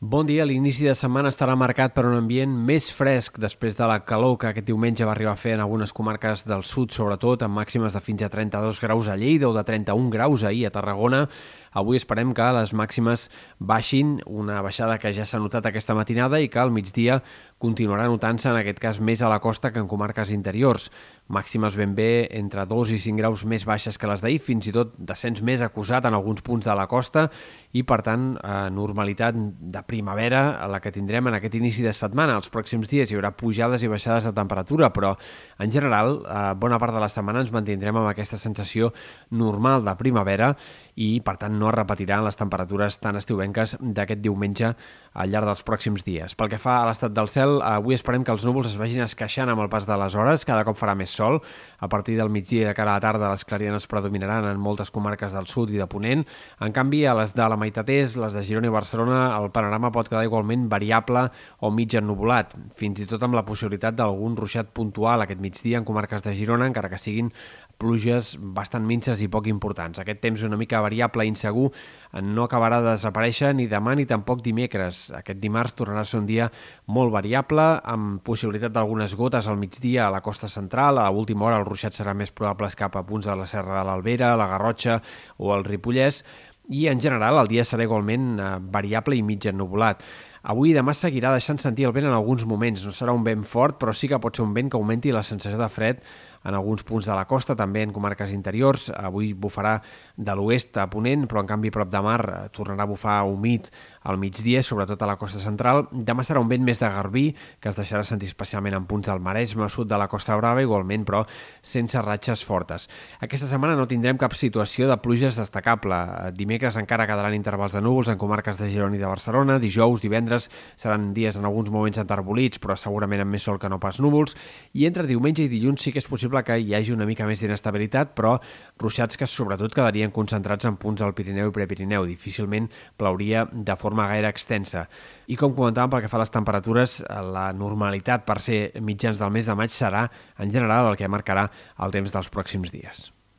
Bon dia. L'inici de setmana estarà marcat per un ambient més fresc després de la calor que aquest diumenge va arribar a fer en algunes comarques del sud, sobretot amb màximes de fins a 32 graus a Lleida o de 31 graus ahir a Tarragona. Avui esperem que les màximes baixin, una baixada que ja s'ha notat aquesta matinada i que al migdia continuarà notant-se, en aquest cas, més a la costa que en comarques interiors. Màximes ben bé entre 2 i 5 graus més baixes que les d'ahir, fins i tot descens més acusat en alguns punts de la costa i, per tant, eh, normalitat de primavera a la que tindrem en aquest inici de setmana. Els pròxims dies hi haurà pujades i baixades de temperatura, però, en general, eh, bona part de la setmana ens mantindrem amb aquesta sensació normal de primavera i, per tant, no es repetiran les temperatures tan estiuenques d'aquest diumenge al llarg dels pròxims dies. Pel que fa a l'estat del cel, avui esperem que els núvols es vagin esqueixant amb el pas de les hores, cada cop farà més sol. A partir del migdia i de cara a la tarda les clarianes predominaran en moltes comarques del sud i de Ponent. En canvi, a les de la meitat est, les de Girona i Barcelona, el panorama pot quedar igualment variable o mig ennubulat, fins i tot amb la possibilitat d'algun ruixat puntual aquest migdia en comarques de Girona, encara que siguin pluges bastant minces i poc importants. Aquest temps una mica variable i insegur no acabarà de desaparèixer ni demà ni tampoc dimecres. Aquest dimarts tornarà a ser un dia molt variable, amb possibilitat d'algunes gotes al migdia a la costa central. A l'última hora el ruixat serà més probable cap a punts de la Serra de l'Albera, la Garrotxa o el Ripollès, i en general el dia serà igualment eh, variable i mig ennubulat. Avui i demà seguirà deixant sentir el vent en alguns moments. No serà un vent fort, però sí que pot ser un vent que augmenti la sensació de fred en alguns punts de la costa, també en comarques interiors. Avui bufarà de l'oest a Ponent, però en canvi prop de mar eh, tornarà a bufar humit al migdia, sobretot a la costa central. Demà serà un vent més de garbí, que es deixarà sentir especialment en punts del Maresme, sud de la Costa Brava, igualment, però sense ratxes fortes. Aquesta setmana no tindrem cap situació de pluges destacable. Dimecres encara quedaran intervals de núvols en comarques de Girona i de Barcelona. Dijous, divendres, seran dies en alguns moments enterbolits, però segurament amb més sol que no pas núvols. I entre diumenge i dilluns sí que és possible que hi hagi una mica més d'inestabilitat, però ruixats que sobretot quedarien concentrats en punts del Pirineu i Prepirineu. Difícilment plauria de forma gaire extensa. I com comentàvem, pel que fa a les temperatures, la normalitat per ser mitjans del mes de maig serà, en general, el que marcarà el temps dels pròxims dies.